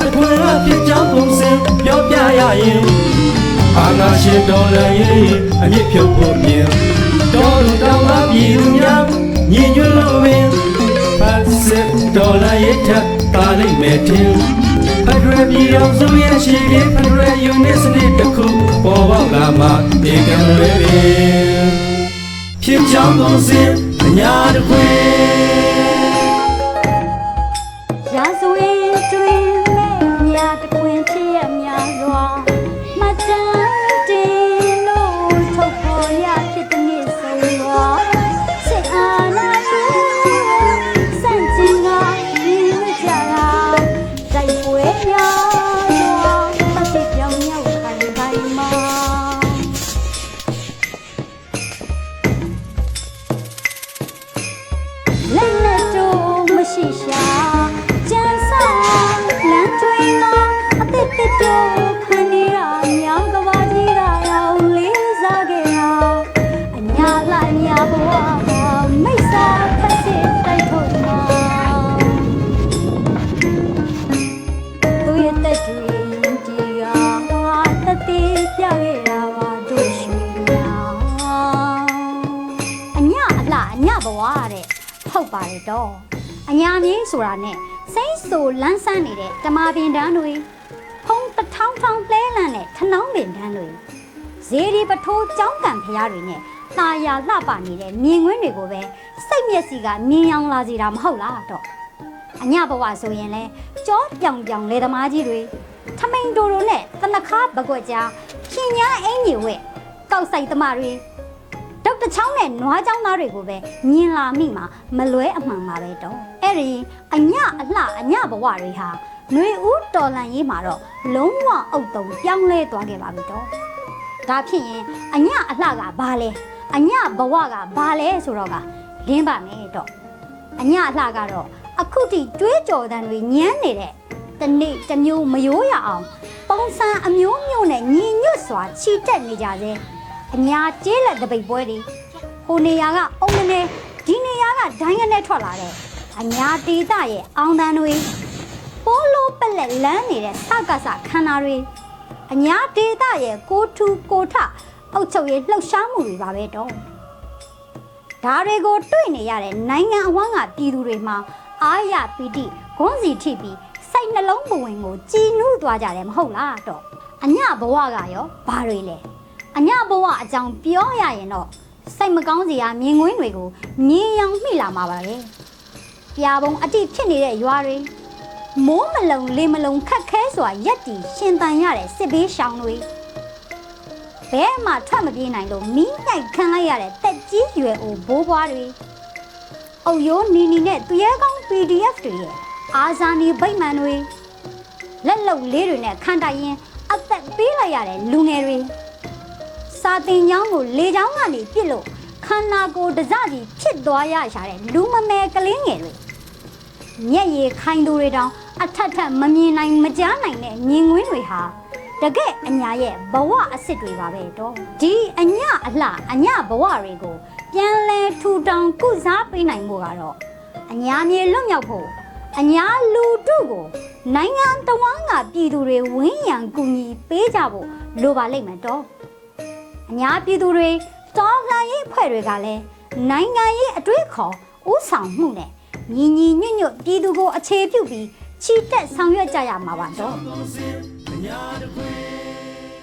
တစ်ခွင်အဖြစ်ကြောင်းပုံစံပြောပြရရင်အာနာရှင်တော်လည်းရေးအမြင့်ဖြုတ်ဖို့မြင်တော်လူတောင်းလာပြည်သူများညီညွတ်လို့ပင်ဖတ်စစ်တော်လည်းရေးထပ်ပါလိမ့်မယ်တင်ဖက်ဒရယ်ပြည်အောင်စုရဲ့ရှိတဲ့ဖက်ဒရယ်ယူနစ်စနစ်တစ်ခုပေါ်ပေါက်လာမှဒီကံလွယ်ပင်ဖြစ်ကြောင်းပုံစံအညာတစ်ခွင် လှအညာဘဝတဲ့ဟုတ်ပါတယ်တော့အညာမြင်းဆိုတာနဲ့စိမ့်ဆိုလန်းဆန်းနေတဲ့တမာပင်တန်းတွေဖုံးတထောင်းထောင်းလဲလန်းတဲ့ထနောင်းပင်တန်းတွေဇေဒီပထိုးကြောင်းကံဖရားတွေနဲ့ตาရလှပနေတဲ့မြင်ကွင်းတွေကိုပဲစိတ်မျက်စိကမြင်အောင်လာစီတာမဟုတ်လားတော့အညာဘဝဆိုရင်လဲကြောပြောင်ပြောင်လေသမားကြီးတွေထမိန်တိုတိုနဲ့တနခါပကွက်ကြားရှင်ညာအင်ကြီးဝဲကောက်ဆိုင်သမားတွေဒေါက်တာ ချောင်းနဲ့နွားချောင်းသားတွေကိုပဲမြင်လာမိမှာမလွဲအမှန်ပါပဲတော့အဲ့ဒီအညအလှအညဘဝတွေဟာຫນွေဦးတော်လန်ရေးမှာတော့လုံးဝအုတ်တုံပြောင်းလဲသွားခဲ့ပါပြီတော့ဒါဖြစ်ရင်အညအလှကဘာလဲအညဘဝကဘာလဲဆိုတော့ကလင်းပါမယ်တော့အညအလှကတော့အခုထိတွေးကြော်တန်တွေညမ်းနေတဲ့တနေ့တစ်မျိုးမရိုးရအောင် ပုံစံအမျိုးမျိုးနဲ့ညီညွတ်စွာခြိတက်နေကြစေ အညာကျေးလက်တပိတ်ပွဲတွေဟိုနေရာကအုံနေဒီနေရာကဒိုင်းကနေထွက်လာတဲ့အညာဒေတာရဲ့အောင်တန်းတွေပိုးလိုပက်လက်လန်းနေတဲ့စကစခန္ဓာတွေအညာဒေတာရဲ့ကိုထူကိုထအုတ်ချုပ်ရဲ့လှုပ်ရှားမှုတွေပါပဲတော့ဒါတွေကိုတွေ့နေရတဲ့နိုင်ငံအဝန်းကပြည်သူတွေမှာအာရပီတိဂွန်းစီထိပြီးစိတ်နှလုံးပဝင်ကိုကြည်နူးသွားကြတယ်မဟုတ်လားတော့အညဘဝကရောဘာတွေလဲ အညဘဝအကြောင်းပြောရရင်တော့စိတ်မကောင်းစရာမြင်ကွင်းတွေကိုမြင်ရောင်မိလာမှာပါပဲ။ပြာပုံအတိဖြစ်နေတဲ့ရွာတွေမိုးမလုံလေမလုံခက်ခဲစွာရက်တီရှင်တန်ရတဲ့စစ်ဘေးရှောင်တွေဘဲမှထွက်မပြေးနိုင်လို့မီးညိုက်ခံလိုက်ရတဲ့တက်ကြီးရွယ်အိုဘိုးဘွားတွေအုပ်ရိုးနီနီနဲ့သူရဲကောင်း PDF တွေရဲ့အာဇာနည်ဗိမ္မာန်တွေလက်လုံလေးတွေနဲ့ခံတိုင်ရင်အသက်ပေးလိုက်ရတဲ့လူငယ်တွေ စာတင်ချောင်းကိုလေချောင်းကနေပြစ်လို့ခန္ဓာကိုယ်တစစီဖြစ်သွားရရှာတဲ့လူမမယ်ကလေးငယ်တွေမျက်ရည်ခိုင်သူတွေတောင်အထက်ထက်မမြင်နိုင်မကြားနိုင်တဲ့မြင်ကွင်းတွေဟာတကယ့်အညာရဲ့ဘဝအစ်စ်တွေပါပဲတော့ဒီအညာအလှအညာဘဝတွေကိုပြန်လဲထူထောင်ကုစားပေးနိုင်ဖို့ကတော့အညာမြေလွတ်မြောက်ဖို့အညာလူတုကိုနိုင်ငံတော်ဝန်ကပြည်သူတွေဝင်းရံကူညီပေးကြဖို့လိုပါလိမ့်မယ်တော့ အများပြည်သူတွေတော်လှန်ရေးဖွဲ့တွေကလည်းနိုင်ငံရေးအတွေ့အခေါ်ဥဆောင်မှုနဲ့ညီညီညွတ်ညွတ်ပြည်သူကိုအခြေပြုပြီးချီတက်ဆောင်ရွက်ကြရမှာပါတော့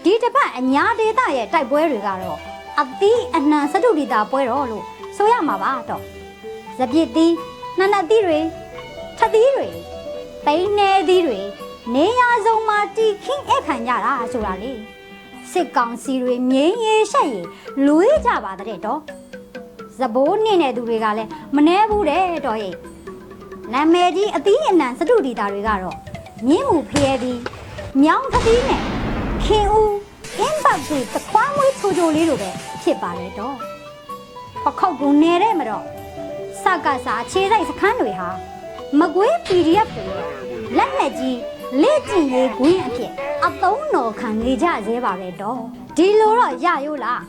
ဒီတစ်ပတ်အညာဒေတာရဲ့တိုက်ပွဲတွေကတော့အသီးအနှံစတုဒီတာပွဲတော်လို့ဆိုရမှာပါတော့စပြစ်သီးနှနက်သီးတွေထက်သီးတွေပိန်းနေသီးတွေနေရာစုံမှာတီခင်းအခခံကြတာဆိုတာလေ စစ်ကောင်စီတွေမြင်းရည်ရှက်ရည်လူရကြပါတဲ့တော့ဇဘိုးနှင်းတဲ့သူတွေကလည်းမနှဲဘူးတဲ့တော့ရဲ့နာမည်ကြီးအသီးအနှံစတုဒီတာတွေကတော့မြင်းမှုဖျဲပြီးမြောင်းသတိနဲ့ခင်ဦးအင်းပတ်ကြီးတခွားမွေးချိုချိုလေးလိုပဲဖြစ်ပါတယ်တော့ပခောက်ကူနေတဲ့မတော့စကစားအခြေစိုက်စခန်းတွေဟာမကွေး PDF တွေလက်နဲ့ကြီး လေ့ကျင့်ရေးကွင်းအဖြစ်အသုံးတော်ခံနေကြသေးပါပဲတော့ဒီလိုတော့ရရိုးလား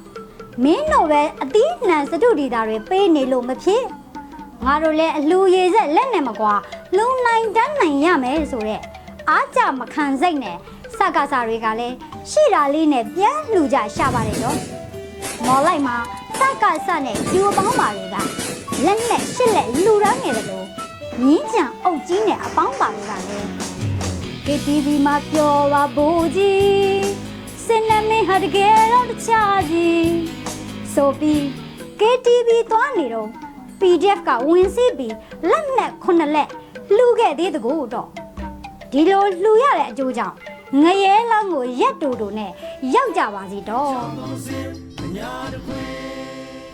မင်းတို့ပဲအသီးနှံစတုဒီတာတွေပေးနေလို့မဖြစ်ငါတို့လည်းအလှူရည်ဆက်လက်နဲ့မကွာလုံနိုင်တန်းနိုင်ရမယ်ဆိုတော့အားကြမခံစိတ်နဲ့စကားစာတွေကလည်းရှိတာလေးနဲ့ပြန်လှူကြရှာပါတယ်တော့မော်လိုက်မှာစကားစနဲ့ယူအပေါင်းပါတွေကလက်နဲ့ရှစ်လက်လှူရမ်းနေတယ်လို့မြင်းကြံအုပ်ကြီးနဲ့အပေါင်းပါတွေကလည်း KTV မှာပြောပါဘူကြီးစင်နမင်းဟာတကယ်တော့တခြားကြီးဆိုပြီး KTV သွားနေတော့ PDF ကဝင်စီးပြီးလက်နဲ့ခုနှစ်လက်လှူခဲ့သေးတကူတော့ဒီလိုလှူရတဲ့အကျိုးကြောင့်ငရဲလောင်းကိုရက်တူတူနဲ့ရောက်ကြပါစီတော့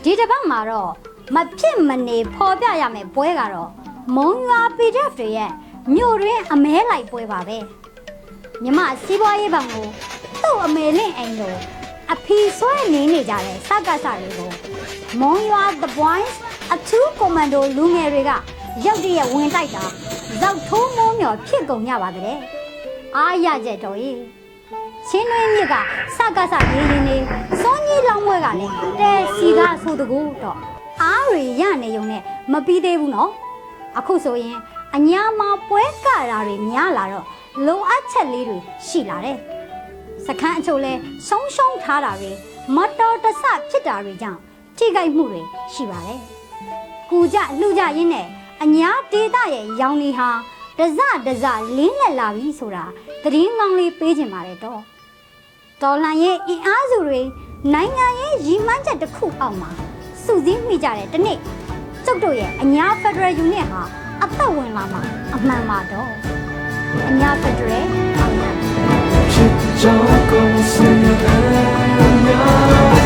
ဒီတစ်ပတ်မှာတော့မဖြစ်မနေဖော်ပြရမယ်ပွဲကတော့မုံရွာ PDF တွေရဲ့ မြို့ရင်းအမဲလိုက်ပွဲပါပဲမြမစီးပွားရေးဘဏ်ကိုသူ့အမေလင့်အိမ်ကိုအဖီဆွဲနေနေကြတဲ့စကားစတွေကိုမွန်ရွာ The Boys အထူးကွန်မန်ဒိုလူငယ်တွေကရောက်တရက်ဝင်တိုက်တာဇောက်ထိုးမိုးမြော်ဖြစ်ကုန်ကြပါတဲ့အားရကြတော့ရေချင်းတွင်းမြစ်ကစကားစရေးရင်းနေစောကြီးလောင်းဘွဲကလည်းတဲစီကဆိုတကူတော့အားတွေရနေုံနဲ့မပြီးသေးဘူးနော်အခုဆိုရင် အညာမှာပွဲကတာတွေများလာတော့လိုအပ်ချက်လေးတွေရှိလာတယ်စခန်းအချို့လဲဆုံးရှုံးထားတာတွေမတော်တဆဖြစ်တာတွေကြောင့်ထိခိုက်မှုတွေရှိပါတယ်။ကူကြလှူကြရင်းနဲ့အညာဒေတာရဲ့ရောင်နေဟာတစတစလင်းလက်လာပြီဆိုတာသတင်းကောင်းလေးပေးခြင်းပါတယ်တော့။တော်လှန်ရေးအင်အားစုတွေနိုင်ငံရေးရည်မှန်းချက်တစ်ခုအောက်မှာစုစည်းမိကြတဲ့ဒီနေ့ကျုပ်တို့ရဲ့အညာဖက်ဒရယ်ယူနစ်ဟာ အသက်ဝင်လာမှာအမှန်ပါတော့။အညာဖက်ဒရယ်အောင်ရချစ်ကြောင်းကုန်စင်အများ